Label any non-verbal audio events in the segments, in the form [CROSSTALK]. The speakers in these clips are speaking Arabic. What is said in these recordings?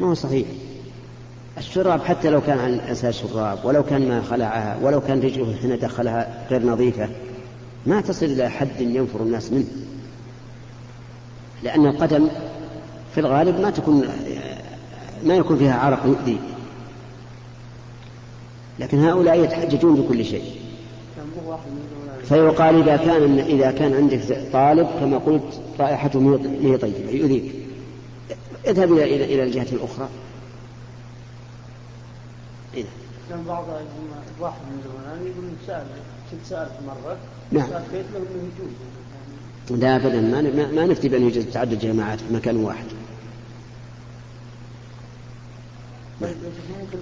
ما هو صحيح. الشراب حتى لو كان عن أساس شراب ولو كان ما خلعها ولو كان رجله حين دخلها غير نظيفة ما تصل إلى حد ينفر الناس منه. لأن القدم في الغالب ما تكون ما يكون فيها عرق يؤذي. لكن هؤلاء يتحججون بكل شيء. فيقال إذا كان إذا كان عندك طالب كما قلت رائحته هي طيبة يؤذيك. اذهب إلى إلى الجهة الأخرى. إيه؟ كان بعض واحد من زمان يقول سأل كنت سألت مرة نعم. فأتيت له أنه يجوز؟ لا أبدا. ما ما نفتي بأن يوجد تعدد جماعات في مكان واحد. طيب ممكن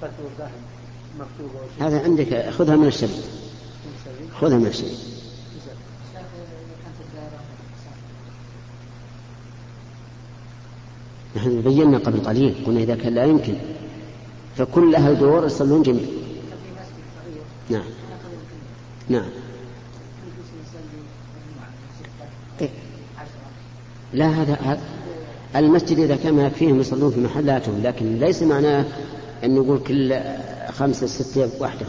فتوى مكتوبة هذا عندك. خذها من الشباب خذها من الشيء نحن بينا قبل قليل قلنا إذا كان لا يمكن. فكل أهل دور يصلون جميع نعم. نعم. إيه؟ لا هذا المسجد إذا كان ما يكفيهم يصلون في محلاتهم لكن ليس معناه أن نقول كل خمسة ستة وحده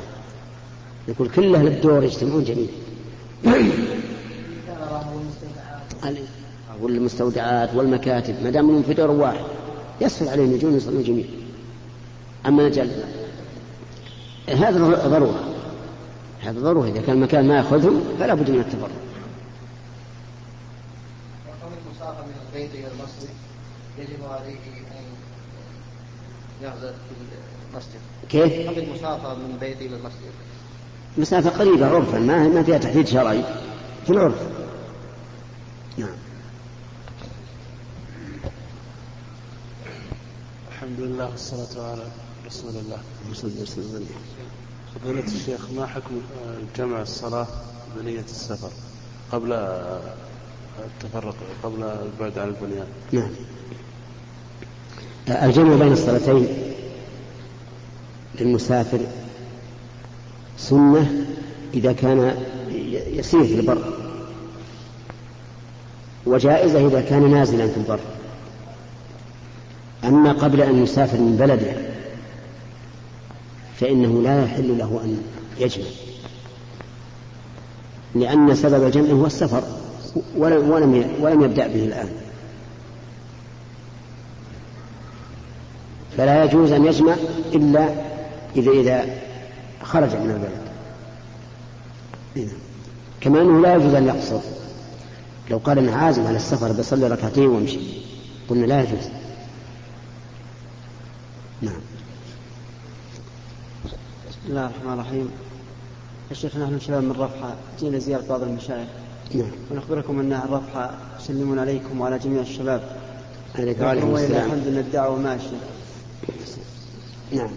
يقول كل أهل الدور يجتمعون جميعا. والمستودعات والمكاتب ما دام في دور واحد يسهل عليهم يجون يصلون جميعا أما نجل هذا ضرورة. هذا ضرورة. إذا كان المكان ما يأخذهم فلا بد من من البيت إلى المسجد يجب عليه أن يعزل في المسجد. كيف؟ المسافة من البيت إلى المسجد. مسافة قريبة عرفا ما ما فيها تحديد شرعي. في العرف. نعم. الحمد لله والصلاة على رسول الله. فضيلة الشيخ ما حكم جمع الصلاة بنية السفر قبل التفرق قبل البعد عن البنيان؟ نعم. الجمع بين الصلاتين للمسافر سنة إذا كان يسير في البر وجائزة إذا كان نازلا في البر. أما قبل أن يسافر من بلده فإنه لا يحل له أن يجمع لأن سبب الجمع هو السفر ولم ولم يبدأ به الآن. فلا يجوز أن يجمع إلا إذا إذا خرج من البلد. كما أنه لا يجوز أن يقصر. لو قال أنا عازم على السفر بصلي ركعتين وامشي قلنا لا يجوز. نعم. بسم الله الرحمن الرحيم. يا شيخ نحن شباب من رفحة جينا زيارة بعض المشايخ. نعم. ونخبركم أن الرفحة يسلمون عليكم وعلى جميع الشباب. عليكم السلام. الحمد لله الدعوة ماشية نعم.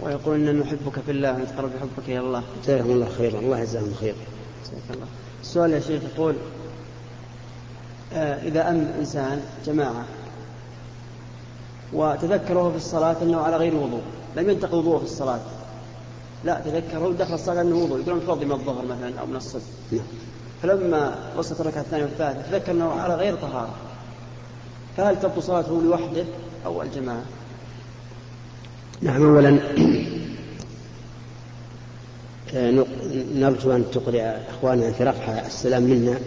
ويقول إن نحبك في الله ونتقرب بحبك إلى الله. جزاهم الله خيرا. الله يجزاهم خيرا جزاك الله. السؤال يا شيخ يقول آه إذا أمن إنسان جماعة وتذكره في الصلاة أنه على غير وضوء. لم ينتقض وضوءه في الصلاة. لا تذكره دخل الصلاة أنه وضوء. يقول متوضي من الظهر مثلا أو من الصبح نعم. فلما وصلت الركعة الثانية والثالثة تذكر أنه على غير طهارة. فهل تبطل صلاته لوحده أو الجماعة؟ نعم أولا نرجو أن تقرئ أخواننا في رفح السلام منا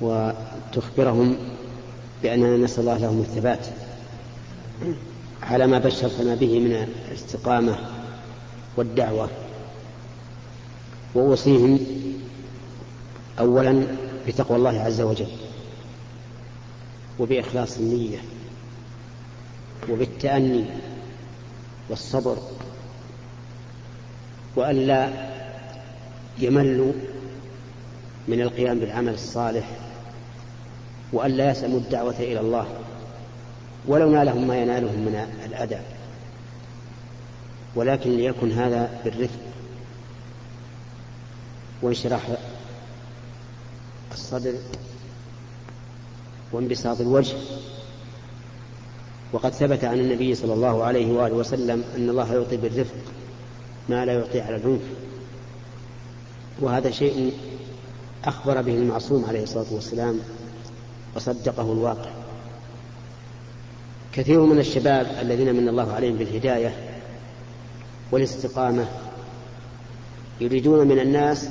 وتخبرهم بأننا نسأل الله لهم الثبات على ما بشرتنا به من الاستقامة والدعوة وأوصيهم أولا بتقوى الله عز وجل وبإخلاص النية وبالتأني والصبر وألا يملوا من القيام بالعمل الصالح وألا يسأموا الدعوة إلى الله ولو نالهم ما ينالهم من الأذى. ولكن ليكن هذا بالرفق وانشراح الصدر وانبساط الوجه. وقد ثبت عن النبي صلى الله عليه وآله وسلم أن الله يعطي بالرفق ما لا يعطي على العنف. وهذا شيء أخبر به المعصوم عليه الصلاة والسلام وصدقه الواقع. كثير من الشباب الذين من الله عليهم بالهداية والاستقامة يريدون من الناس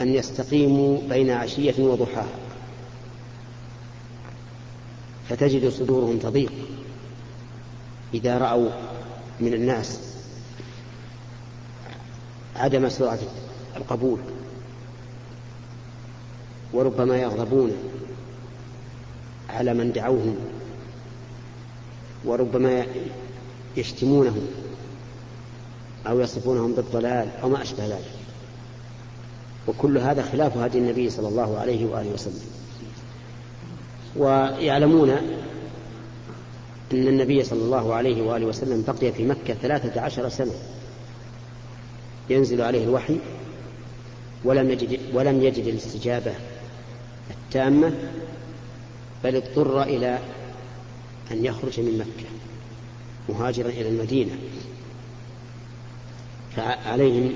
أن يستقيموا بين عشية وضحاها. فتجد صدورهم تضيق إذا رأوا من الناس عدم سرعة القبول وربما يغضبون. على من دعوهم وربما يشتمونهم أو يصفونهم بالضلال أو ما أشبه ذلك. وكل هذا خلاف هدي النبي صلى الله عليه وآله وسلم. ويعلمون أن النبي صلى الله عليه وآله وسلم بقي في مكة ثلاثة عشر سنة. ينزل عليه الوحي ولم يجد, ولم يجد الاستجابة التامة بل اضطر إلى أن يخرج من مكة مهاجرا إلى المدينة. فعليهم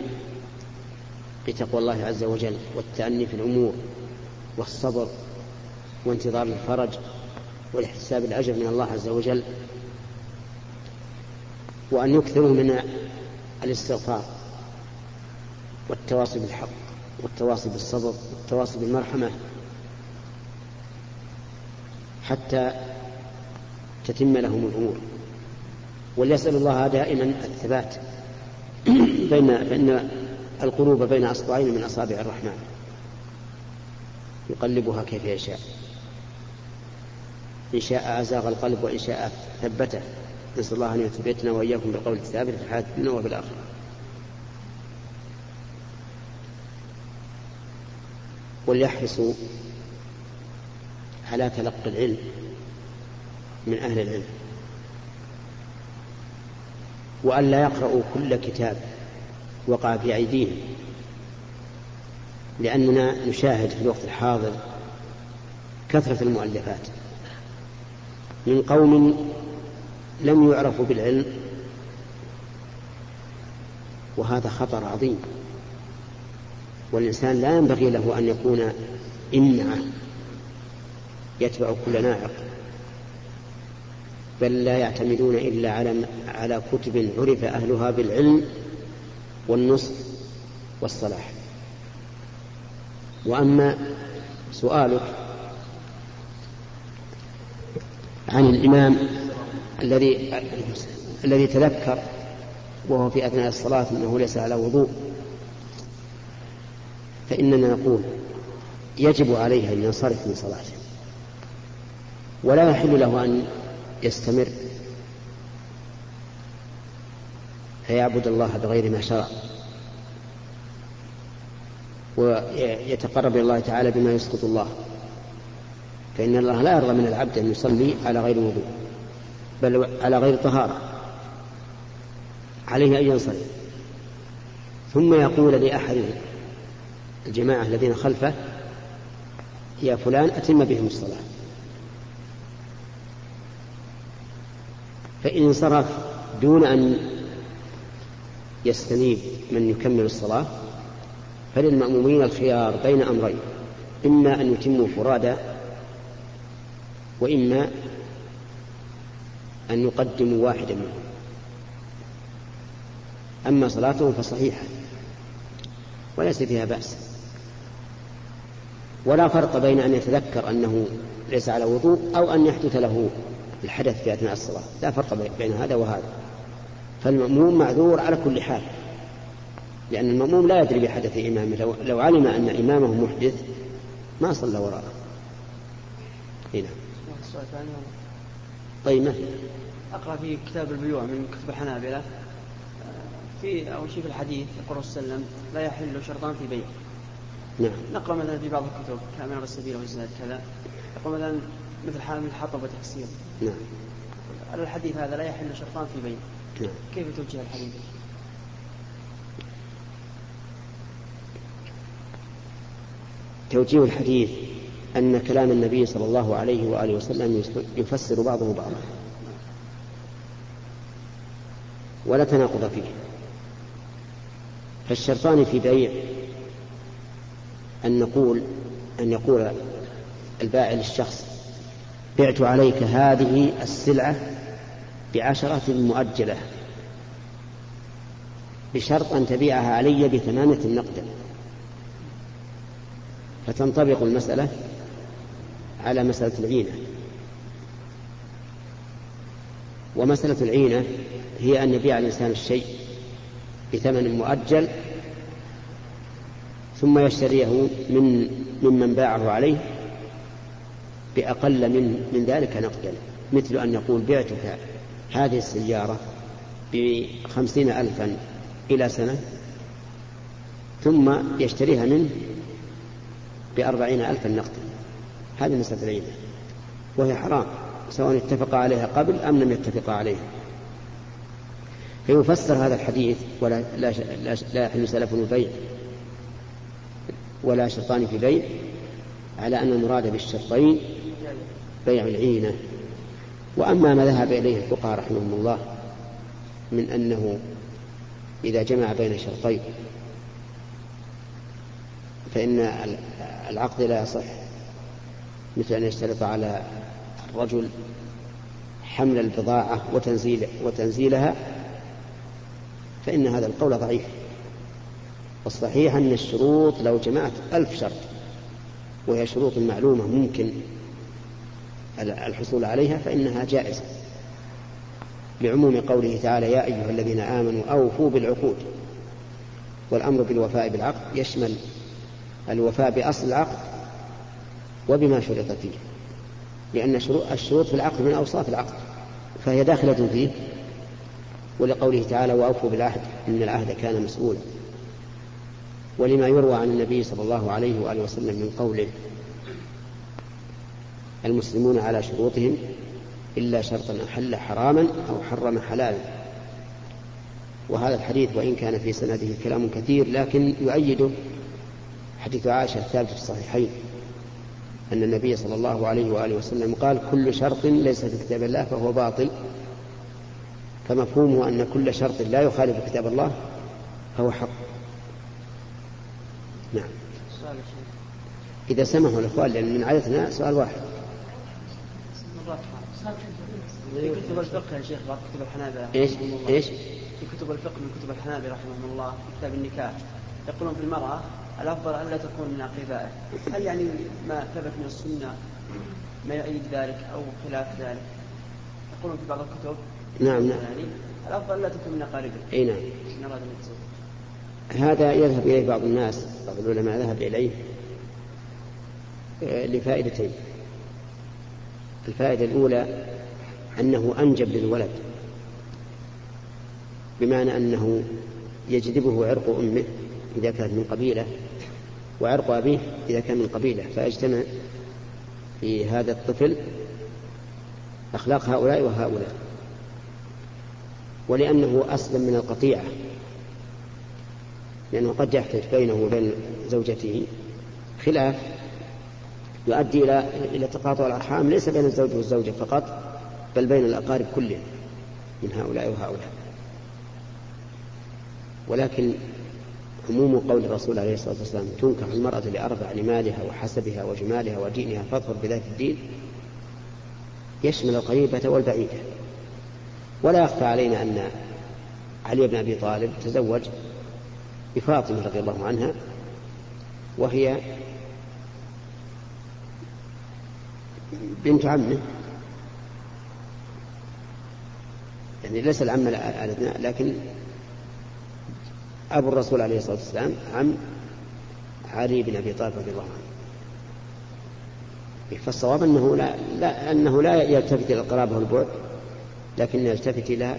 بتقوى الله عز وجل والتأني في الأمور والصبر وانتظار الفرج والاحتساب الأجر من الله عز وجل وأن يكثروا من الاستغفار والتواصي بالحق والتواصي بالصبر والتواصي بالمرحمة حتى تتم لهم الأمور. وليسأل الله دائما الثبات بين فإن القلوب بين أصبعين من أصابع الرحمن. يقلبها كيف يشاء. إن شاء أزاغ القلب وإن شاء ثبته. نسأل الله أن يثبتنا وإياكم بالقول الثابت في الحياة الدنيا وفي الآخرة وليحرصوا على تلقي العلم من أهل العلم. وأن لا يقرأوا كل كتاب وقع في أيديهم. لأننا نشاهد في الوقت الحاضر كثرة المؤلفات. من قوم لم يعرفوا بالعلم وهذا خطر عظيم. والإنسان لا ينبغي له أن يكون إمعة يتبع كل ناعق بل لا يعتمدون إلا على على كتب عرف أهلها بالعلم والنصح والصلاح. وأما سؤالك عن الإمام الذي الذي تذكر وهو في أثناء الصلاة أنه ليس على وضوء فإننا نقول يجب عليه أن ينصرف من صلاته. ولا يحل له أن يستمر. فيعبد الله بغير ما شرع. ويتقرب إلى الله تعالى بما يسقط الله. فإن الله لا يرضى من العبد أن يصلي على غير وضوء بل على غير طهارة. عليه أن ينصرف. ثم يقول لأحد الجماعة الذين خلفه يا فلان أتم بهم الصلاة. فإن انصرف دون أن يستنيب من يكمل الصلاة فللمأمومين الخيار بين أمرين إما أن يتموا فرادا وإما أن يقدموا واحدا منهم. أما صلاتهم فصحيحة وليس فيها بأس. ولا فرق بين أن يتذكر أنه ليس على وضوء أو أن يحدث له الحدث في أثناء الصلاة. لا فرق بين هذا وهذا. فالمأموم معذور على كل حال. لأن المأموم لا يدري بحدث إمامه. لو, لو علم أن إمامه محدث ما صلى وراءه. هنا طيب ما في؟ أقرأ في كتاب البيوع من كتب الحنابلة. في أول شيء في الحديث يقول وسلم لا يحل شرطان في بيع. نعم. نقرأ مثلا في بعض الكتب كامل السبيل وزاد كذا. يقول مثلا مثل حال الحطب وتكسير نعم. الحديث هذا لا يحل شرطان في بيع نعم. كيف توجه الحديث؟ توجيه الحديث أن كلام النبي صلى الله عليه وآله وسلم يفسر بعضه بعضا ولا تناقض فيه. فالشرطان في بيع أن نقول أن يقول البائع للشخص بعت عليك هذه السلعة بعشرة مؤجلة بشرط أن تبيعها علي بثمانية نقدا. فتنطبق المسألة على مسألة العينة. ومسألة العينة هي أن يبيع الإنسان الشيء بثمن مؤجل ثم يشتريه من ممن باعه عليه بأقل من من ذلك نقدا. مثل أن يقول بعتك هذه السيارة بخمسين ألفا إلى سنة ثم يشتريها منه بأربعين ألفا نقدا. هذه مسألة العينة وهي حرام سواء اتفق عليها قبل أم لم يتفق عليها. فيفسر هذا الحديث ولا لا لا, يحل سلف البيع ولا شرطان في بيع. على أن المراد بالشرطين بيع العينة. وأما ما ذهب إليه الفقهاء رحمهم الله من أنه إذا جمع بين شرطين فإن العقد لا يصح مثل أن يشترط على الرجل حمل البضاعة وتنزيل وتنزيلها فإن هذا القول ضعيف. والصحيح أن الشروط لو جمعت ألف شرط. وهي شروط معلومة ممكن الحصول عليها فإنها جائزة. لعموم قوله تعالى يا أيها الذين آمنوا أوفوا بالعقود. والأمر بالوفاء بالعقد يشمل الوفاء بأصل العقد وبما شرط فيه. لأن الشروط في العقد من أوصاف العقد فهي داخلة فيه. ولقوله تعالى وأوفوا بالعهد إن العهد كان مسؤولا. ولما يروى عن النبي صلى الله عليه وآله وسلم من قوله المسلمون على شروطهم إلا شرطا أحل حراما أو حرم حلالا. وهذا الحديث وإن كان في سنده كلام كثير لكن يؤيده حديث عائشة الثابت في الصحيحين أن النبي صلى الله عليه وآله وسلم قال كل شرط ليس في كتاب الله فهو باطل. فمفهومه أن كل شرط لا يخالف كتاب الله فهو حق. نعم. إذا سمحوا الإخوان لأن من عادتنا سؤال واحد. في كتب الفقه يا شيخ بعض كتب الحنابلة إيش؟ إيش؟ في كتب الفقه من كتب الحنابلة رحمهم الله في كتاب النكاح. يقولون في المرأة الأفضل أن لا تكون من أقربائه. هل يعني ما ثبت من السنة ما يؤيد ذلك أو خلاف ذلك؟ يقولون في بعض الكتب. نعم نعم. يعني الأفضل لا تكون من أقاربه. أي نعم إن أراد أن يتزوج هذا يذهب إليه بعض الناس بعض العلماء ذهب إليه آه، لفائدتين. الفائدة الأولى أنه أنجب للولد بمعنى أنه يجذبه عرق أمه إذا كانت من قبيلة وعرق أبيه إذا كان من قبيلة. فيجتمع في هذا الطفل أخلاق هؤلاء وهؤلاء. ولأنه أسلم من القطيعة. لأنه قد يحتج بينه وبين زوجته. خلاف يؤدي إلى إلى تقاطع الأرحام ليس بين الزوج والزوجة فقط بل بين الأقارب كلهم من هؤلاء وهؤلاء. ولكن عموم قول الرسول عليه الصلاة والسلام تنكح المرأة لأربع لمالها وحسبها وجمالها ودينها فاظفر بذات الدين يشمل القريبة والبعيدة. ولا يخفى علينا أن علي بن أبي طالب تزوج بفاطمة رضي الله عنها وهي بنت عمه. يعني ليس العم الأدنى لكن أبو الرسول عليه الصلاة والسلام عم علي بن أبي طالب رضي الله عنه. فالصواب أنه لا, لا أنه لا يلتفت إلى القرابة والبعد لكن يلتفت إلى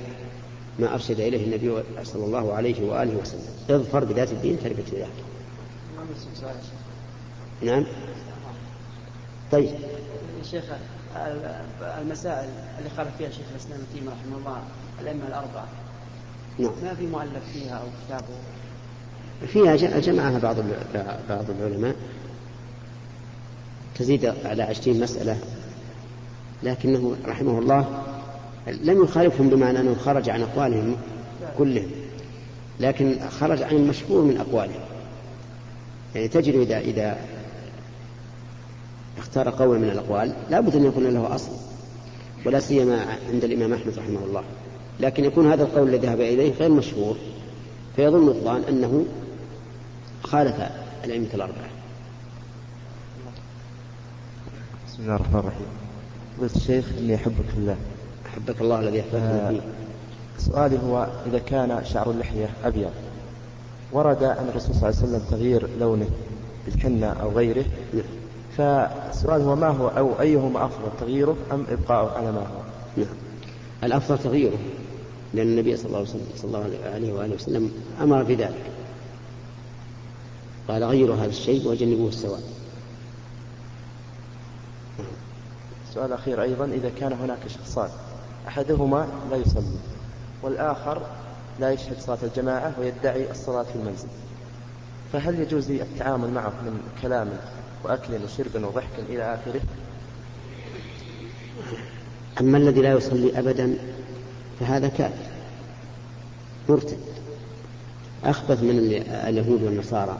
ما أرشد إليه النبي صلى الله عليه وآله وسلم. اظفر بذات الدين تربت ذلك نعم. طيب. شيخ المسائل اللي قال فيها شيخ الإسلام ابن تيمية رحمه الله الأئمة الأربعة. نعم. ما في مؤلف فيها أو كتابه فيها جمعها بعض بعض العلماء. تزيد على عشرين مسألة. لكنه رحمه الله لم يخالفهم بمعنى أنه خرج عن أقوالهم كلهم لكن خرج عن المشهور من أقوالهم. يعني تجد إذا إذا اختار قول من الأقوال لا بد أن يكون له أصل ولا سيما عند الإمام أحمد رحمه الله. لكن يكون هذا القول الذي ذهب إليه غير مشهور فيظن الظان أنه خالف الأئمة الأربعة. بسم الله الرحمن الرحيم. الشيخ أحبك في الله. أحبك الله الذي أحببتني آه، فيه. سؤالي هو إذا كان شعر اللحية أبيض ورد عن الرسول صلى الله عليه وسلم تغيير لونه بالحنة أو غيره. نعم فالسؤال هو ما هو أو أيهما أفضل تغييره أم إبقاؤه على ما هو؟ نعم الأفضل تغييره لأن النبي صلى الله عليه وسلم, صلى الله عليه وآله وسلم أمر بذلك. قال غيروا هذا الشيء وجنبوه السواد. السؤال الأخير أيضا إذا كان هناك شخصان أحدهما لا يصلي والآخر لا يشهد صلاة الجماعة ويدعي الصلاة في المنزل فهل يجوز لي التعامل معه من كلام وأكل وشرب وضحك إلى آخره؟ أما الذي لا يصلي أبدا فهذا كافر مرتد أخبث من اليهود والنصارى.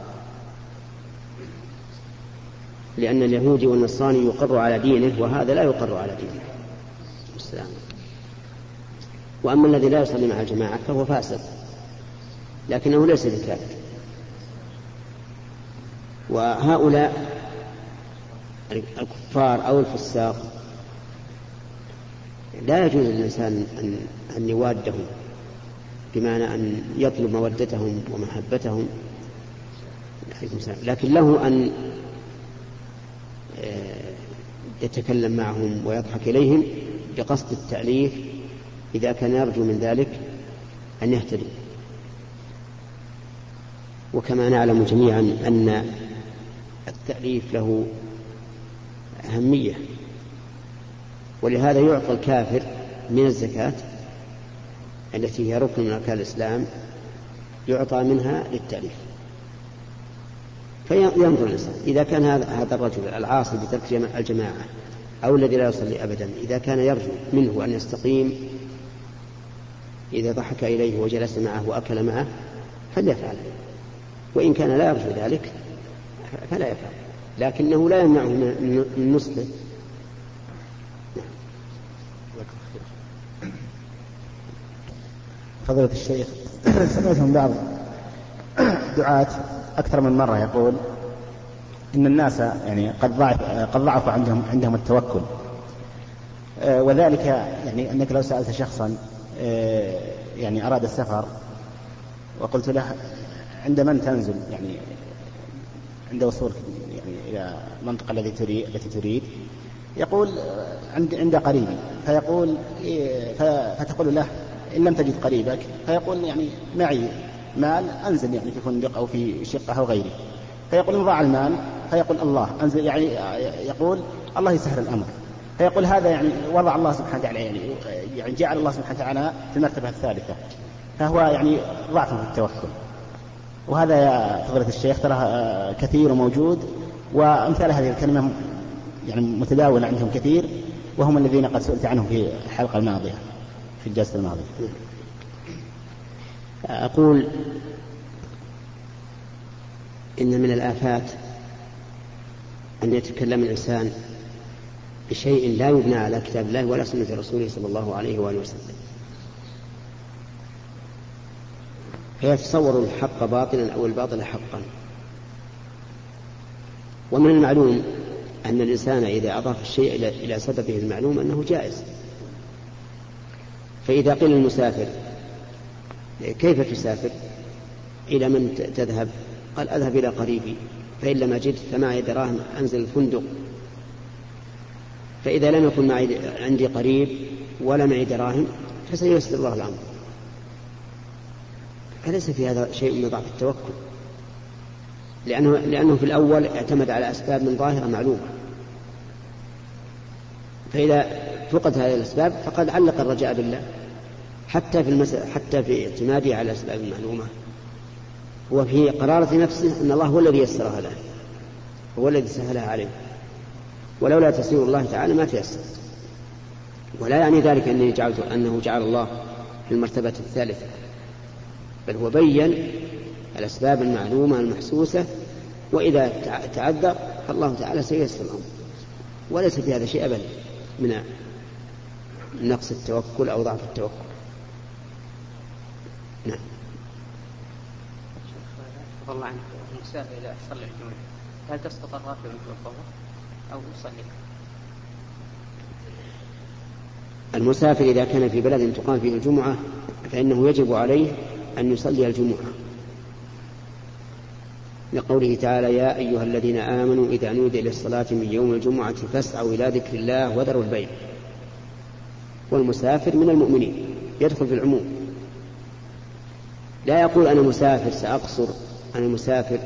لأن اليهودي والنصراني يقر على دينه وهذا لا يقر على دينه. السلام وأما الذي لا يصلي مع الجماعة فهو فاسد لكنه ليس بكافر. وهؤلاء الكفار أو الفساق لا يجوز للإنسان أن, أن يوادهم بمعنى أن يطلب مودتهم ومحبتهم. لكن له أن آه، يتكلم معهم ويضحك إليهم بقصد التأليف إذا كان يرجو من ذلك أن يهتدوا وكما نعلم جميعا أن التأليف له أهمية. ولهذا يعطى الكافر من الزكاة التي هي ركن من أركان الإسلام يعطى منها للتأليف. فينظر الإنسان إذا كان هذا الرجل العاصي بترك الجماعة أو الذي لا يصلي أبدا إذا كان يرجو منه أن يستقيم إذا ضحك إليه وجلس معه وأكل معه فليفعل وإن كان لا يرجو ذلك فلا يفعل. لكنه لا يمنعه من نصحه فضيلة الشيخ سمعت من بعض دعاة أكثر من مرة يقول إن الناس يعني قد ضعف قد ضعفوا عندهم عندهم التوكل. آه، وذلك يعني أنك لو سألت شخصا يعني أراد السفر وقلت له عند من تنزل؟ يعني عند وصولك يعني إلى المنطقة التي تريد التي تريد. يقول عند عند قريبي. فيقول إيه، فتقول له إن لم تجد قريبك فيقول يعني معي مال أنزل يعني في فندق أو في شقة أو غيره. فيقول إن ضاع المال فيقول الله أنزل يعني يقول الله يسهل الأمر. فيقول هذا يعني وضع الله سبحانه وتعالى يعني يعني جعل الله سبحانه وتعالى في المرتبة الثالثة. فهو يعني ضعف في التوكل. وهذا يا فضيلة الشيخ ترى كثير وموجود. وأمثال هذه الكلمة يعني متداولة عندهم كثير وهم الذين قد سئلت عنهم في الحلقة الماضية في الجلسة الماضية. أقول إن من الآفات أن يتكلم الإنسان بشيء لا يبنى على كتاب الله ولا سنة رسوله صلى الله عليه وآله وسلم. فيتصور الحق باطلا أو الباطل حقا. ومن المعلوم أن الإنسان إذا أضاف الشيء إلى سببه المعلوم أنه جائز. فإذا قيل المسافر كيف تسافر؟ إلى من تذهب؟ قال أذهب إلى قريبي فإن لم أجد فمعي دراهم أنزل الفندق. فإذا لم يكن معي عندي قريب ولا معي دراهم فسييسر الله الأمر. فليس في هذا شيء من ضعف التوكل. لأنه, لأنه في الأول اعتمد على أسباب من ظاهرة معلومة. فإذا فقد هذه الأسباب فقد علق الرجاء بالله. حتى في المسألة حتى في اعتماده على الأسباب المعلومة هو في قرارة نفسه أن الله هو الذي يسرها له. هو الذي سهلها عليه. ولولا تسير الله تعالى ما تيسر. ولا يعني ذلك أني جعلت أنه جعل الله في المرتبة الثالثة. بل هو بين الأسباب المعلومة المحسوسة وإذا تعذر فالله تعالى سيسر الأمر. وليس في هذا شيء أبدا من نقص التوكل أو ضعف التوكل. نعم. الله عنك. المسافر إذا صلى الجمعة هل تسقط الراتب الظهر أو يصلي؟ المسافر إذا كان في بلد تقام فيه الجمعة فإنه يجب عليه أن يصلي الجمعة. لقوله تعالى يا أيها الذين آمنوا إذا نودي للصلاة من يوم الجمعة فاسعوا إلى ذكر الله وذروا البيع. والمسافر من المؤمنين يدخل في العموم. لا يقول أنا مسافر سأقصر أنا مسافر.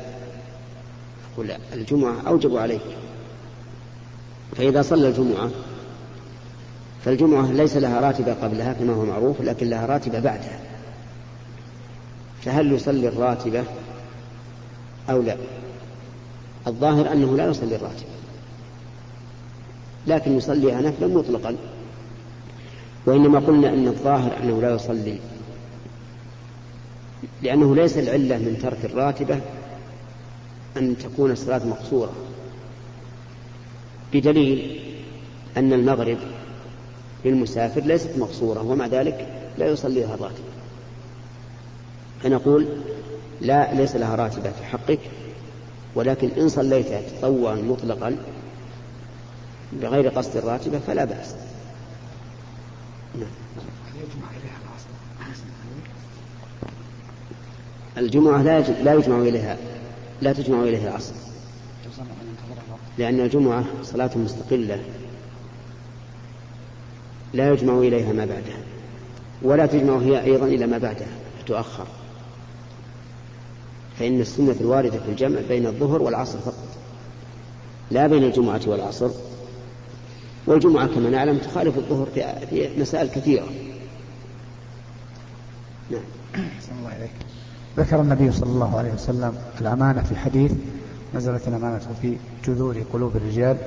أقول لا الجمعة أوجب عليه. فإذا صلى الجمعة فالجمعة ليس لها راتبة قبلها كما هو معروف لكن لها راتبة بعدها. فهل يصلي الراتبة أو لا؟ الظاهر أنه لا يصلي الراتبة لكن يصليها نفلا مطلقا. وإنما قلنا أن الظاهر أنه لا يصلي لأنه ليس العلة من ترك الراتبة أن تكون الصلاة مقصورة. بدليل أن المغرب للمسافر ليست مقصورة ومع ذلك لا يصليها الراتبة فنقول لا ليس لها راتبة في حقك ولكن إن صليتها تطوعا مطلقا بغير قصد الراتبة فلا بأس. الجمعة لا لا يجمع إليها لا تجمع إليها العصر لأن الجمعة صلاة مستقلة. لا يجمع إليها ما بعدها ولا تجمع هي أيضا إلى ما بعدها تؤخر فإن السنة الواردة في الجمع بين الظهر والعصر فقط لا بين الجمعة والعصر. والجمعة كما نعلم تخالف الظهر في مسائل كثيرة. نعم. الله عليك ذكر النبي صلى الله عليه وسلم الأمانة في حديث نزلت الأمانة في جذور قلوب الرجال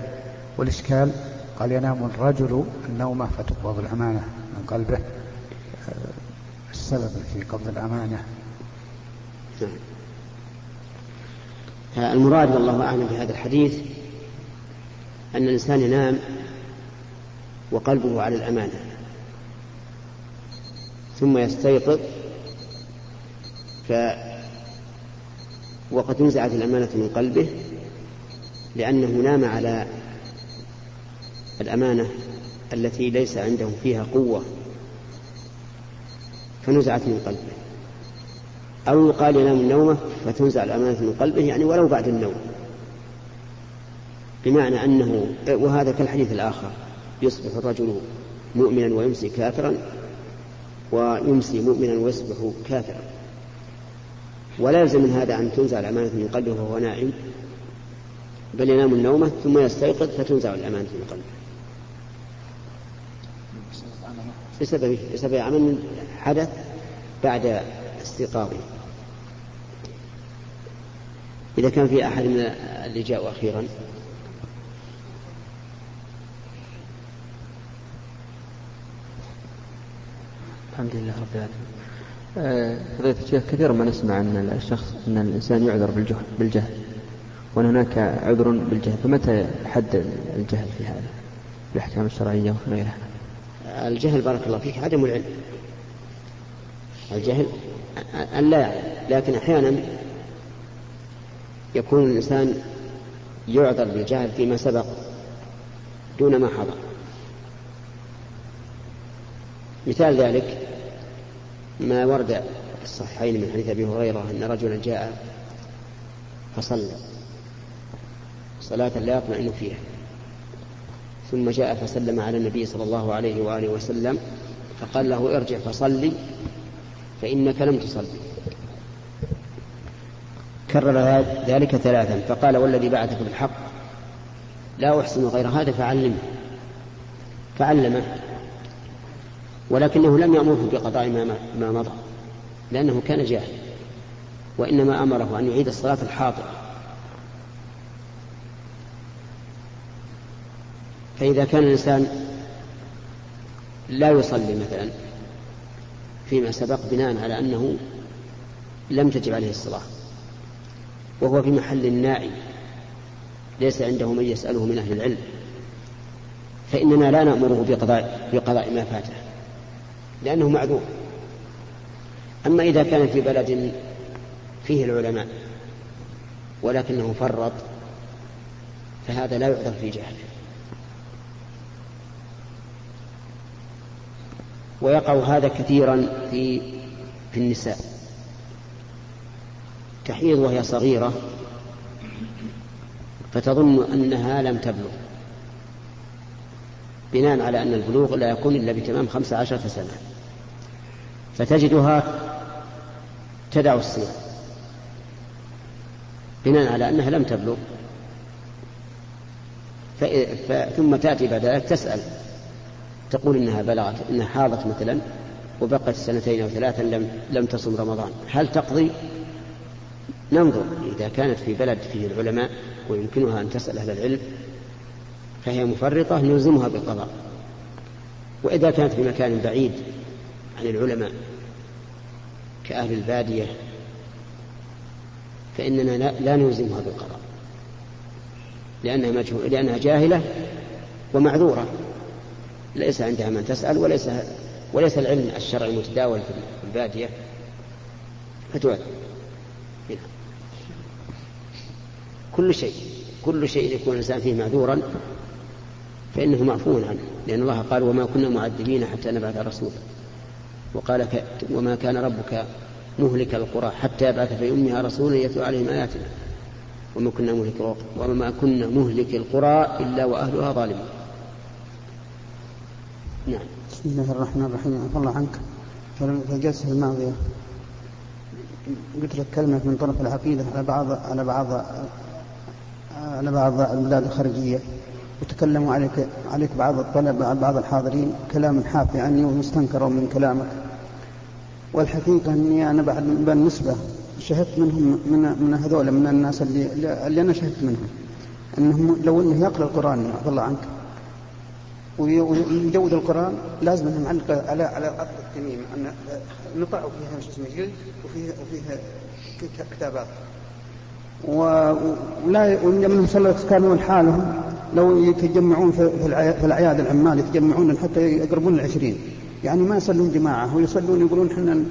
والإشكال. قال ينام الرجل النومة فتقبض الأمانة من قلبه. السبب في قبض الأمانة. المراد والله أعلم في هذا الحديث أن الإنسان ينام وقلبه على الأمانة ثم يستيقظ ف وقد نزعت الأمانة من قلبه لأنه نام على الأمانة التي ليس عنده فيها قوة فنزعت من قلبه. أو يقال ينام النومة فتنزع الأمانة من قلبه يعني ولو بعد النوم. بمعنى أنه وهذا كالحديث الآخر يصبح الرجل مؤمنا ويمسي كافرا ويمسي مؤمنا ويصبح كافرا. ولا يلزم من هذا أن تنزع الأمانة من قلبه وهو نائم بل ينام النومة ثم يستيقظ فتنزع الأمانة من قلبه. بسبب بسبب عمل حدث بعد استيقاظه. إذا كان في أحد من اللي جاءوا أخيرا. الحمد لله رب العالمين. فضيلة الشيخ كثيرا ما نسمع أن الشخص أن الإنسان يعذر بالجهل بالجهل. وأن هناك عذر بالجهل. فمتى حد الجهل في هذا؟ الأحكام الشرعية وفي غيرها. الجهل بارك الله فيك عدم العلم الجهل أن لا يعلم لكن أحيانا يكون الإنسان يعذر بالجهل فيما سبق دون ما حضر. مثال ذلك ما ورد في الصحيحين من حديث أبي هريرة أن رجلا جاء فصلى. صلاة لا يطمئن فيها. ثم جاء فسلم على النبي صلى الله عليه وآله وسلم فقال له ارجع فصلي فإنك لم تصلي. كرر ذلك ثلاثا. فقال والذي بعثك بالحق لا أحسن غير هذا فعلمه. فعلمه. ولكنه لم يأمره بقضاء ما مضى لأنه كان جاهل وإنما أمره أن يعيد الصلاة الحاضرة. فإذا كان الإنسان لا يصلي مثلا فيما سبق بناء على أنه لم تجب عليه الصلاة وهو في محل ناعي ليس عنده من يسأله من أهل العلم فإننا لا نأمره بقضاء بقضاء ما فاته. لأنه معذور. أما إذا كان في بلد فيه العلماء ولكنه فرط فهذا لا يعذر في جهله ويقع هذا كثيرا في في النساء. تحيض وهي صغيرة فتظن أنها لم تبلغ. بناء على أن البلوغ لا يكون إلا بتمام خمسة عشرة سنة. فتجدها تدع الصيام. بناء على أنها لم تبلغ. ثم تأتي بعد ذلك تسأل. تقول إنها بلغت إنها حاضت مثلا وبقت سنتين أو ثلاثا لم لم تصم رمضان. هل تقضي؟ ننظر. إذا كانت في بلد فيه العلماء ويمكنها أن تسأل أهل العلم فهي مفرطة نلزمها بالقضاء. وإذا كانت في مكان بعيد عن العلماء كأهل البادية فإننا لا نلزمها بالقضاء لأنها, مجهول لأنها جاهلة ومعذورة. ليس عندها من تسأل وليس وليس العلم الشرعي متداول في البادية فتعذر كل شيء كل شيء يكون الإنسان فيه معذورا فإنه معفو عنه لأن الله قال وما كنا معذبين حتى نبعث رسولا. وقال. وما كان ربك مهلك القرى حتى يبعث في أمها رسولا يتلو عليهم آياتنا. وما كنا مهلك وما كنا مهلك القرى إلا وأهلها ظالمون. نعم. بسم الله الرحمن الرحيم. عفى الله عنك. في الجلسة الماضية قلت لك كلمة من طرف العقيدة على بعض على بعض على بعض البلاد الخارجية. وتكلموا عليك عليك بعض الطلبة بعض الحاضرين كلام حافي عني ومستنكر من كلامك. والحقيقة أني أنا بعد بالنسبة شهدت منهم من من هذول من الناس اللي اللي أنا شهدت منهم. أنهم لو أنه يقرأ القرآن عفى الله عنك. ويجود القرآن لازم أنه معلق على على قطع التميم. أن نطع فيها شو اسمه جلد وفيها وفيها كتابات. ولا منهم صلى كانوا حالهم لو يتجمعون في الأعياد العمال يتجمعون حتى يقربون العشرين. يعني ما يصلون جماعة. ويصلون يقولون إحنا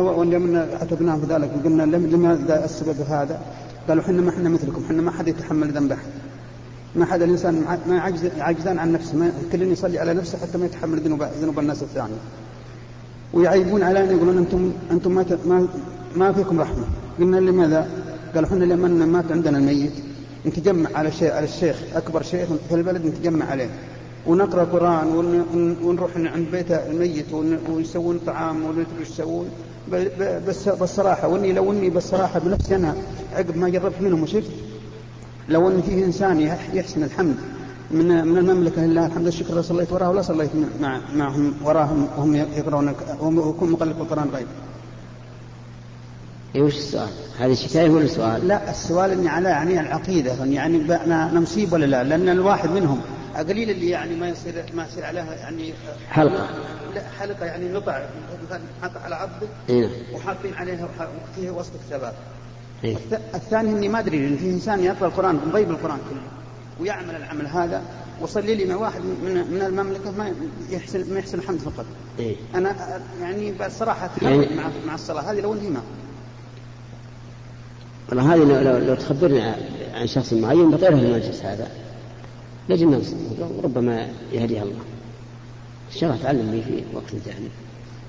ولما عتبناهم في ذلك. وقلنا لماذا السبب هذا؟ قالوا إحنا ما إحنا مثلكم. إحنا ما حد يتحمل ذنب احد ما حد الإنسان ما يعجز عاجزان عن نفسه. ما كل يصلي على نفسه حتى ما يتحمل ذنوب ذنوب الناس الثانية. ويعيبون علينا يقولون أنتم أنتم ما ما, ما فيكم رحمة. قلنا لماذا؟ قالوا إحنا لما مات عندنا الميت نتجمع على شيء على الشيخ. أكبر شيخ في البلد نتجمع عليه. ونقرأ قرآن ونروح عند بيت الميت ويسوون طعام وندري إيش يسوون بس بالصراحة وإني لو إني بالصراحة بنفسي أنا عقب ما جربت منهم وشفت لو إن فيه إنسان يحسن الحمد من من المملكة لله الحمد الشكر صليت وراه ولا صليت مع معهم وراهم وهم يقرؤون وهم يكون مقلب القرآن غير وش السؤال؟ هذه شكاية ولا سؤال؟ لا السؤال إني على يعني العقيدة يعني أنا مصيب ولا لا؟ لأن الواحد منهم قليل اللي يعني ما يصير ما يصير عليها يعني حلقة لا حلقة يعني نطع حط على عضه إيه؟ وحاطين عليها فيها وسط كتابات إيه؟ الثاني إني ما أدري ان في إنسان يقرأ القرآن مضيب القرآن كله ويعمل العمل هذا وصلي لي مع واحد من من المملكة ما يحسن ما يحسن الحمد فقط. إيه؟ أنا يعني بصراحه يعني مع مع الصلاة هذه لو انهي ما. والله هذه لو, لو تخبرنا عن شخص معين بطيره المجلس هذا لجنا ربما يهديها الله. إن شاء الله تعلم لي في وقت ثاني.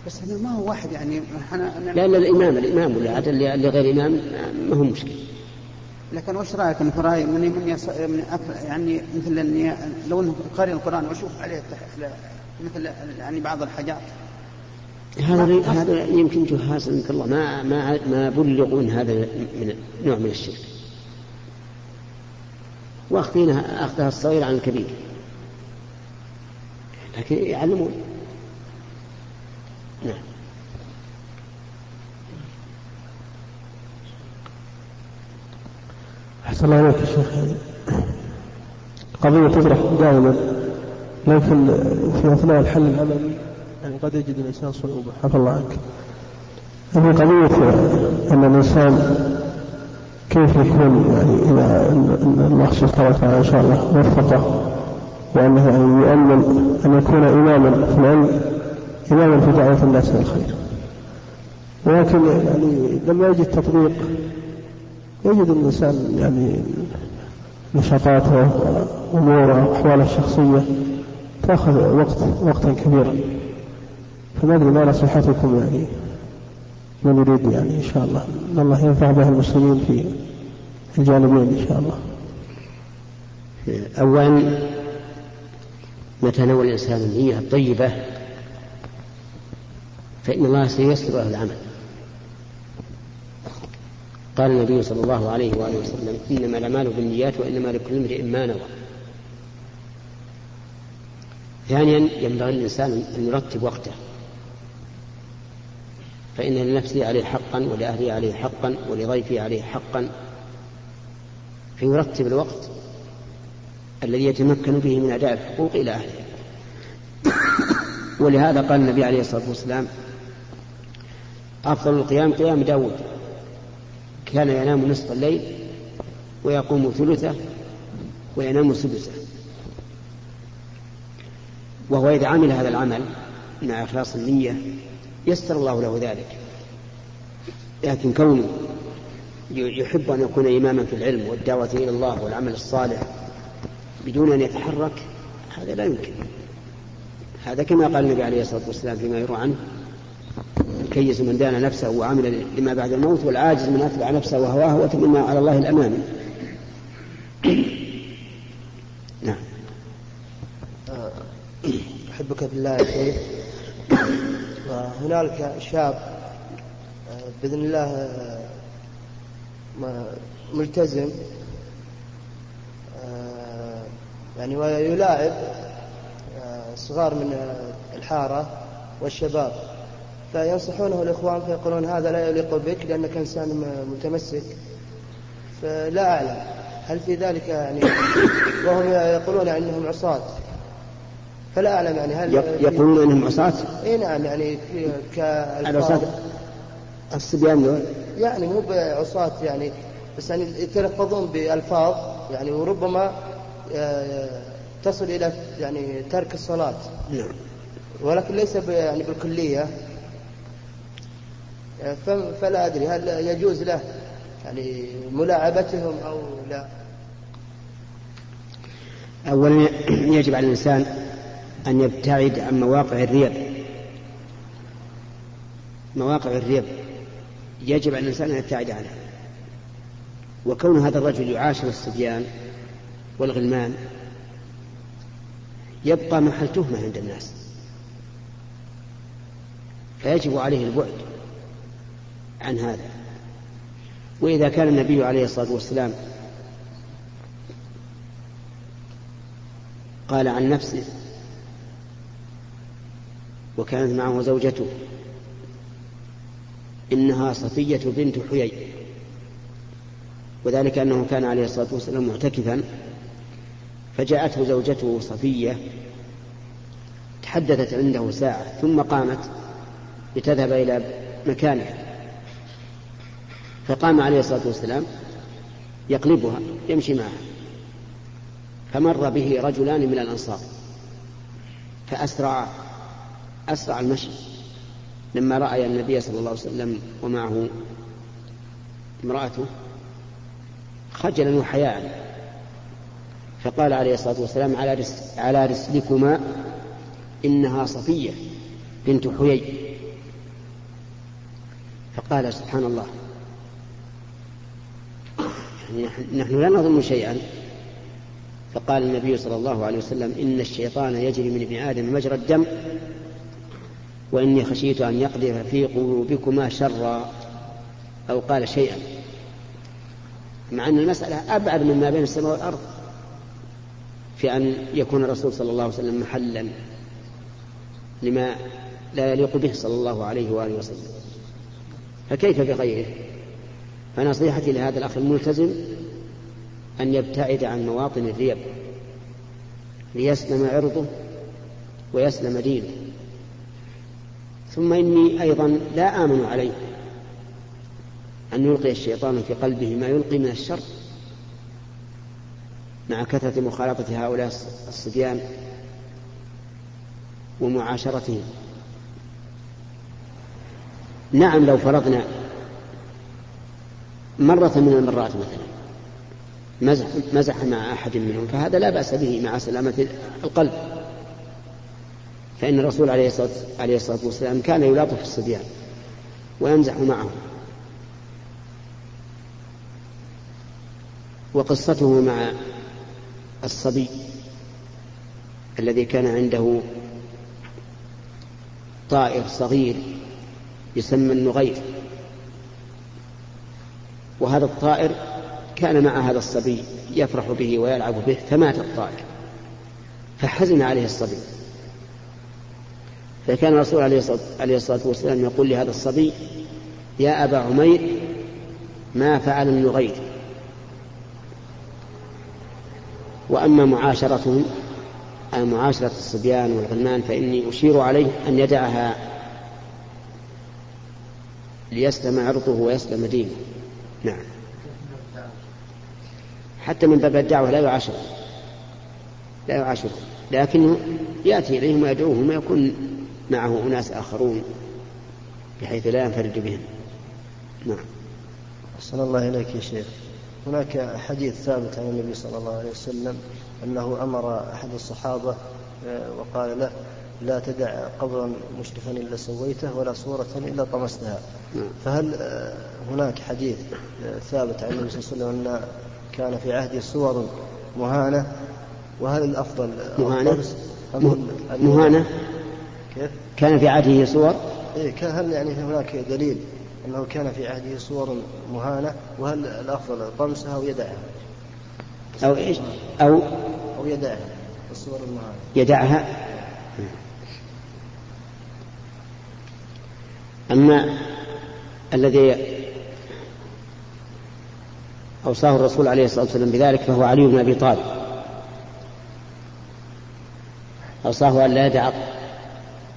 بس أنا ما هو واحد يعني أنا أنا لأن الامام الإمام ولا عاد اللي غير إمام ما هو مشكلة. لكن وش رأيك في راي من من, يص... من. يعني مثل اني لو إنه قارئ القرآن واشوف عليه مثل يعني بعض الحاجات؟ هذا هذا يمكن جهاز الله ما ما ما بلغون هذا من نوع من الشرك. واخذينها أخذها الصغير عن الكبير. لكن يعلمون. نعم. أحسن الله عليك يا شيخ. قضية تطرح دائما. لكن في أثناء الحل العملي. يعني قد يجد الإنسان صعوبة. عفى الله عنك. هذه قضية أن الإنسان كيف يكون يعني إذا الله سبحانه وتعالى إن شاء الله وفقه وأنه يعني يؤمل أن يكون إماما في العلم إماما في دعوة الناس إلى الخير. ولكن يعني لما يجد تطبيق يجد الإنسان يعني نشاطاته وأموره وأحواله الشخصية تأخذ وقت وقتا كبيرا. فما أدري ما نصيحتكم يعني. من يريد يعني إن شاء الله. أن الله ينفع به المسلمين في الجانبين إن شاء الله. أولا نوى الإنسان النية الطيبة فإن الله سيسر له العمل. قال النبي صلى الله عليه وآله وسلم إنما الأعمال بالنيات وإنما لكل امرئ ما نوى. ثانيا ينبغي للإنسان أن يرتب وقته. فإن لنفسه عليه حقا ولأهله عليه حقا ولضيفه عليه حقا. فيرتب الوقت الذي يتمكن به من أداء الحقوق إلى أهله. ولهذا قال النبي عليه الصلاة والسلام أفضل القيام قيام داود. كان ينام نصف الليل ويقوم ثلثه وينام سدسه. وهو إذا عمل هذا العمل مع إخلاص النية يسر الله له ذلك. لكن كونه يحب أن يكون إماما في العلم والدعوة إلى الله والعمل الصالح بدون أن يتحرك هذا لا يمكن. هذا كما قال النبي عليه الصلاة والسلام فيما يروى عنه الكيس من دان نفسه وعمل لما بعد الموت والعاجز من أتبع نفسه وهواه وتمنى على الله الأمان نعم. أحبك في الله يا شيخ. وهنالك شاب بإذن الله ملتزم يعني ويلاعب صغار من الحارة والشباب. فينصحونه الإخوان فيقولون هذا لا يليق بك لأنك إنسان متمسك. فلا أعلم هل في ذلك يعني [COUGHS] وهم يقولون أنهم عصاة. فلا أعلم يعني هل يقولون أنهم عصاة؟ إي نعم يعني كالعصاة الصبيان دول؟ يعني مو بعصاة يعني بس يعني يتلفظون بألفاظ يعني وربما تصل إلى يعني ترك الصلاة. نعم. ولكن ليس يعني بالكلية. فلا أدري هل يجوز له يعني ملاعبتهم أو لا. أولا يجب على الإنسان أن يبتعد عن مواقع الريب مواقع الريب يجب على الإنسان أن يبتعد عنها. وكون هذا الرجل يعاشر الصبيان والغلمان يبقى محل تهمة عند الناس. فيجب عليه البعد عن هذا. وإذا كان النبي عليه الصلاة والسلام قال عن نفسه وكانت معه زوجته. إنها صفية بنت حيي. وذلك أنه كان عليه الصلاة والسلام معتكفا. فجاءته زوجته صفية تحدثت عنده ساعة ثم قامت لتذهب إلى مكانها فقام عليه الصلاة والسلام يقلبها يمشي معها. فمر به رجلان من الأنصار فأسرع أسرع المشي. لما رأى النبي صلى الله عليه وسلم ومعه امرأته خجلا وحياء فقال عليه الصلاة والسلام على, رس على رسلكما إنها صفية بنت حيي. فقال سبحان الله. يعني نحن لا نظن شيئا. فقال النبي صلى الله عليه وسلم إن الشيطان يجري من ابن آدم مجرى الدم وإني خشيت أن يقذف في قلوبكما شرا أو قال شيئا. مع أن المسألة أبعد مما بين السماء والأرض في أن يكون الرسول صلى الله عليه وسلم محلا لما لا يليق به صلى الله عليه وآله وسلم. فكيف بغيره؟ فنصيحتي لهذا الأخ الملتزم أن يبتعد عن مواطن الريب ليسلم عرضه ويسلم دينه. ثم إني أيضا لا آمن عليه. أن يلقي الشيطان في قلبه ما يلقي من الشر. مع كثرة مخالطة هؤلاء الصبيان ومعاشرتهم نعم لو فرضنا مرة من المرات مثلا مزح, مزح مع أحد منهم فهذا لا بأس به مع سلامة القلب. فإن الرسول عليه الصلاة, والسلام كان يلاطف الصبيان ويمزح معهم وقصته مع الصبي الذي كان عنده طائر صغير يسمى النغير. وهذا الطائر كان مع هذا الصبي يفرح به ويلعب به فمات الطائر. فحزن عليه الصبي. فكان الرسول عليه الصلاة والسلام يقول لهذا الصبي يا أبا عمير ما فعل النغير. وأما معاشرتهم أي معاشرة الصبيان والغلمان فإني أشير عليه أن يدعها ليسلم عرضه ويسلم دينه. نعم. حتى من باب الدعوة لا يعاشر. لا يعاشر. لكنه يأتي إليهم ويدعوهم ويكون معه أناس آخرون بحيث لا ينفرد بهم. نعم. أحسن الله إليك يا شيخ. هناك حديث ثابت عن النبي صلى الله عليه وسلم أنه أمر أحد الصحابة آه، وقال له لا تدع قبرا مشرفا إلا سويته ولا صورة إلا طمستها. نعم. فهل آه، هناك حديث آه، ثابت عن النبي صلى الله عليه وسلم أن كان في عهده صور مهانة؟ وهل الأفضل مهانة؟ مهانة؟ كيف؟ كان في عهده صور إيه كان هل يعني هناك دليل أنه كان في عهده صور مهانة وهل الأفضل طمسها أو يدعها؟ أو إيش؟ أو أو يدعها الصور المهانة يدعها أما الذي أوصاه الرسول عليه الصلاة والسلام بذلك فهو علي بن أبي طالب أوصاه أن لا يدع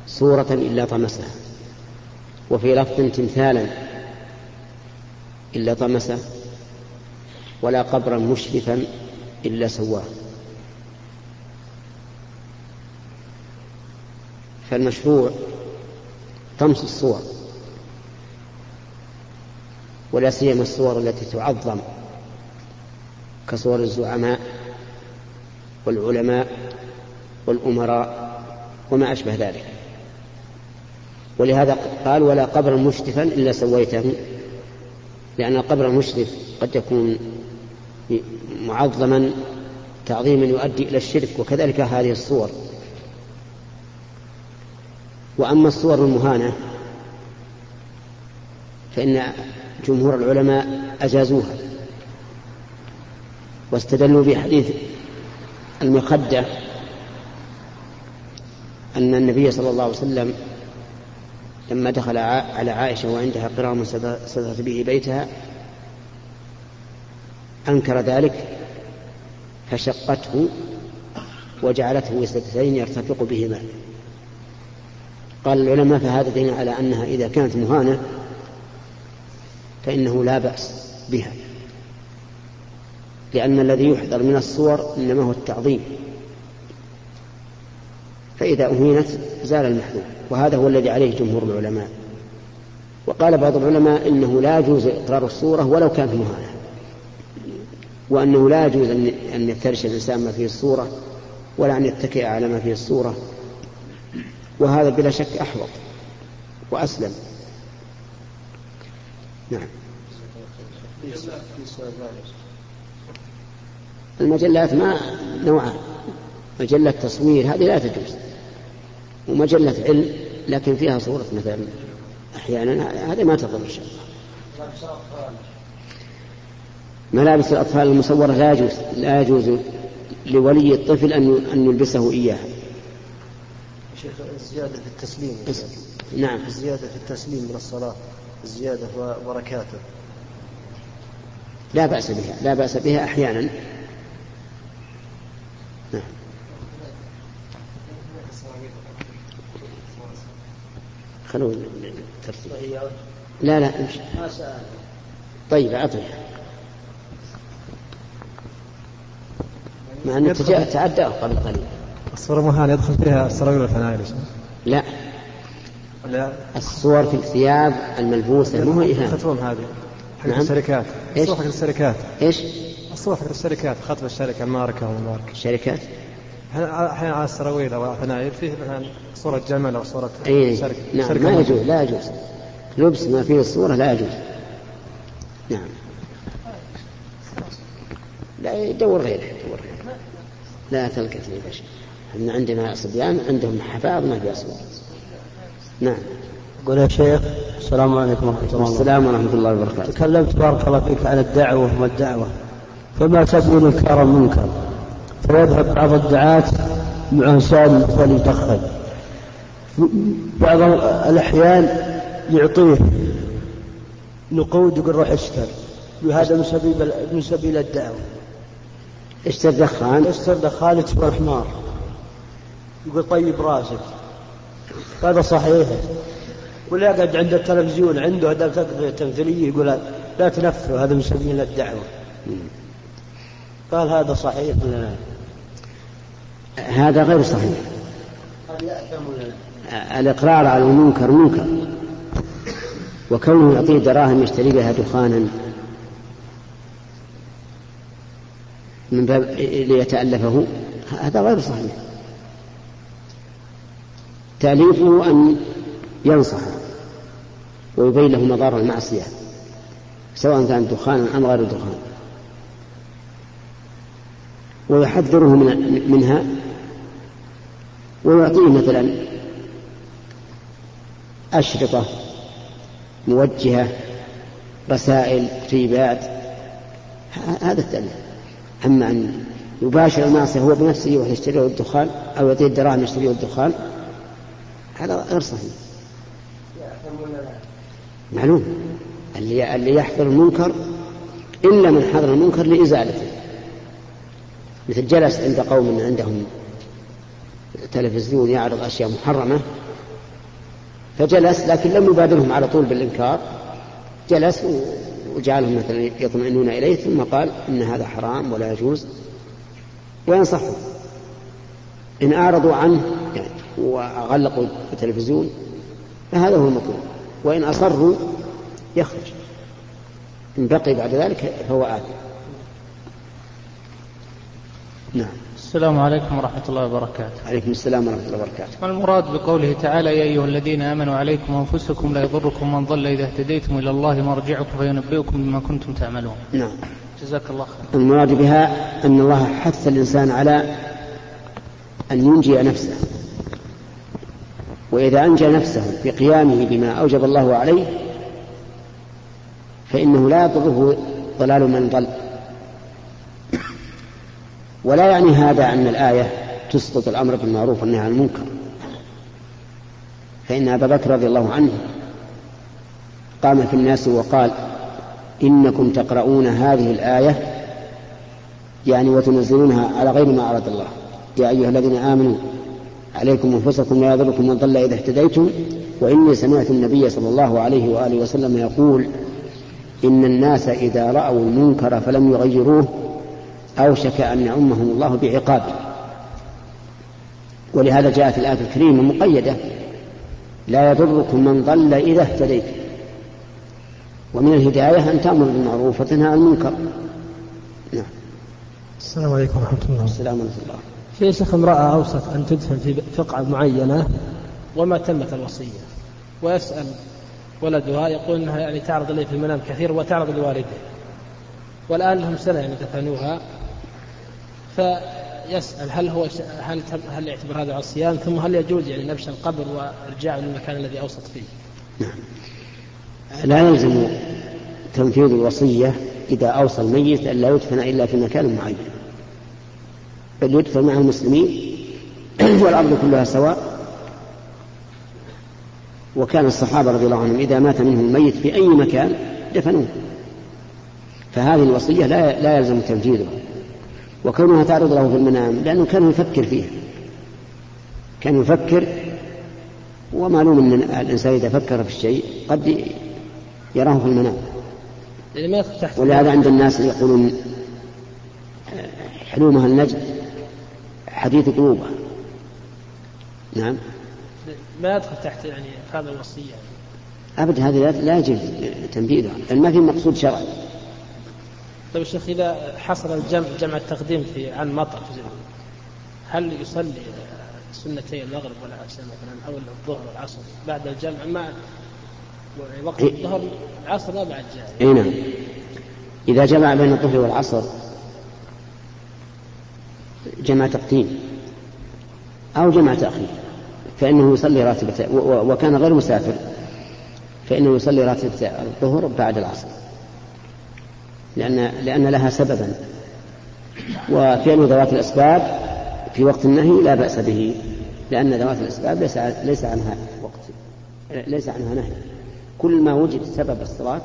صورة إلا طمسها. وفي لفظ تمثالا إلا طمسه ولا قبرا مشرفا إلا سواه. فالمشروع طمس الصور ولا سيما الصور التي تعظم كصور الزعماء والعلماء والأمراء وما أشبه ذلك. ولهذا قال ولا قبرا مشرفا إلا سويته لأن القبر المشرف قد يكون معظما تعظيما يؤدي إلى الشرك وكذلك هذه الصور. وأما الصور المهانة فإن جمهور العلماء أجازوها واستدلوا بحديث المخدة أن النبي صلى الله عليه وسلم لما دخل على عائشة وعندها قرام سترت به بيتها أنكر ذلك فشقته وجعلته وسدتين يرتفق بهما. قال العلماء فهذا دين على أنها إذا كانت مهانة فإنه لا بأس بها. لأن الذي يحذر من الصور إنما هو التعظيم. فإذا أهينت زال المحذور. وهذا هو الذي عليه جمهور العلماء. وقال بعض العلماء إنه لا يجوز إقرار الصورة ولو كانت مهانة. وأنه لا يجوز أن يفترش الإنسان ما فيه الصورة ولا أن يتكئ على ما فيه الصورة. وهذا بلا شك أحوط وأسلم. نعم. المجلات ما نوعان. مجلة تصوير هذه لا تجوز. ومجلة علم لكن فيها صورة مثلا أحيانا هذه ما تضر إن شاء الله. ملابس الأطفال المصورة لا يجوز لا يجوز لولي الطفل أن أن يلبسه إياها. شيخ الزيادة في التسليم. نعم. الزيادة في التسليم من الصلاة الزيادة وبركاته. لا بأس بها لا بأس بها أحيانا. خلونا. ترتيب لا لا امشي. طيب أعطيه مع تجا- تعدى قبل قليل. الصورة مهانة يدخل فيها السراويل والفنايل يا شيخ. لا. لا. الصور في الثياب الملبوسة مو هي إهانة ختمهم هذه حق نعم. الشركات. إيش؟ الصورة حق الشركات. إيش؟ الصورة حق الشركات ختم الشركة الماركة والماركة. الشركات أحيانا أحيانا على السراويل أو الفنايل فيه مثلا صورة جمل أو صورة أي شركة نعم شركة ما. يجوز لا يجوز. لبس ما فيه الصورة لا يجوز. نعم. لا يدور غيره يدور غيره. لا تلقى فيه بشر إحنا عندنا صبيان عندهم حفاظ ما فيها صور نعم. قول يا شيخ السلام عليكم ورحمة الله. السلام ورحمة الله وبركاته. تكلمت بارك الله فيك عن الدعوة والدعوة. فما سبيل إنكار المنكر فيذهب بعض الدعاة مع إنسان فليدخن بعض الأحيان يعطيه نقود يقول روح اشتر. وهذا من سبيل من سبيل الدعوة. اشتر دخان. اشتر دخان يكبر حمار. يقول طيب راسك. هذا صحيح. ولا يقعد عند التلفزيون عنده هذا تمثيلية يقول لا تنفروا هذا من سبيل الدعوة. قال هذا صحيح ولا لا؟ هذا غير صحيح؟ الإقرار على المنكر منكر. وكونه يعطيه دراهم يشتري بها دخانا. من باب ليتألفه. هذا غير صحيح. تأليفه أن ينصحه ويبين له مضار المعصية سواء كان دخانا أم غير دخان. ويحذره من منها ويعطيه مثلا أشرطة موجهة رسائل كتيبات هذا التأليف أما أن يباشر المعصية هو بنفسه يروح يشتري له الدخان أو يعطيه الدراهم يشتري له الدخان هذا غير صحيح. معلوم. اللي اللي يحضر المنكر إلا من حضر المنكر لإزالته. مثل جلس عند قوم عندهم تلفزيون يعرض أشياء محرمة فجلس لكن لم يبادرهم على طول بالإنكار. جلس وجعلهم مثلا يطمئنون إليه ثم قال إن هذا حرام ولا يجوز وينصحهم إن أعرضوا عنه يعني وغلقوا التلفزيون فهذا هو المطلوب. وإن أصروا يخرج. إن بقي بعد ذلك فهو آثم. نعم. السلام عليكم ورحمة الله وبركاته. عليكم السلام ورحمة الله وبركاته. ما المراد بقوله تعالى يا أيها الذين آمنوا عليكم أنفسكم لا يضركم من ضل إذا اهتديتم إلى الله مرجعكم فينبئكم بما كنتم تعملون. نعم. جزاك الله خير المراد بها أن الله حث الإنسان على أن ينجي نفسه. وإذا أنجى نفسه بقيامه بما أوجب الله عليه فإنه لا يضره ضلال من ضل. ولا يعني هذا أن الآية تسقط الأمر بالمعروف والنهي عن المنكر. فإن أبا بكر رضي الله عنه قام في الناس وقال إنكم تقرؤون هذه الآية يعني وتنزلونها على غير ما أراد الله. يا أيها الذين آمنوا عليكم أنفسكم لا يضركم من ضل إذا اهتديتم. وإني سمعت النبي صلى الله عليه وآله وسلم يقول إن الناس إذا رأوا المنكر فلم يغيروه أوشك أن يعمهم الله بعقابه ولهذا جاءت الآية الكريمة مقيدة. لا يضركم من ضل إذا اهتديتم ومن الهداية أن تأمر بالمعروف وتنهى عن المنكر. نعم. السلام عليكم ورحمة الله. السلام ورحمة الله. في شيخ امرأة أوصت أن تدفن في فقعة معينة وما تمت الوصية. ويسأل ولدها يقول أنها يعني تعرض إليه في المنام كثير وتعرض لوالده. والآن لهم سنة يعني دفنوها فيسأل هل هو هل هل يعتبر هذا عصيان ثم هل يجوز يعني نبش القبر وارجاعه للمكان الذي أوصت فيه؟ نعم. لا يلزم تنفيذ الوصية إذا أوصى الميت أن لا يدفن إلا في مكان معين بل يدفن مع المسلمين [CLEARS THROAT] والأرض كلها سواء. وكان الصحابة رضي الله عنهم إذا مات منهم الميت في أي مكان دفنوه. فهذه الوصية لا لا يلزم تنفيذها. وكونها تعرض له في المنام لأنه كان يفكر فيها. كان يفكر ومعلوم أن الإنسان إذا فكر في الشيء قد يراه في المنام. يعني ولهذا عند الناس يقولون حلومها النجم حديث قلوبها نعم. ما يدخل تحت يعني هذا الوصية؟ أبدا هذا لا- لا يجب تنفيذها لأن ما في مقصود شرعي. طيب يا شيخ إذا حصل الجمع جمع التقديم في عن مطر هل يصلي سنتي المغرب والعشاء مثلا أو الظهر والعصر بعد الجمع؟ ما وقت إيه. الظهر العصر ما بعد جاء أي نعم. إذا جمع بين الظهر والعصر جمع تقديم أو جمع تأخير فإنه يصلي راتبة وكان غير مسافر فإنه يصلي راتبة الظهر بعد العصر. لأن لأن لها سببا. وفعل ذوات الأسباب في وقت النهي لا بأس به لأن ذوات الأسباب ليس ليس عنها وقت ليس عنها نهي. كل ما وجد سبب الصلاة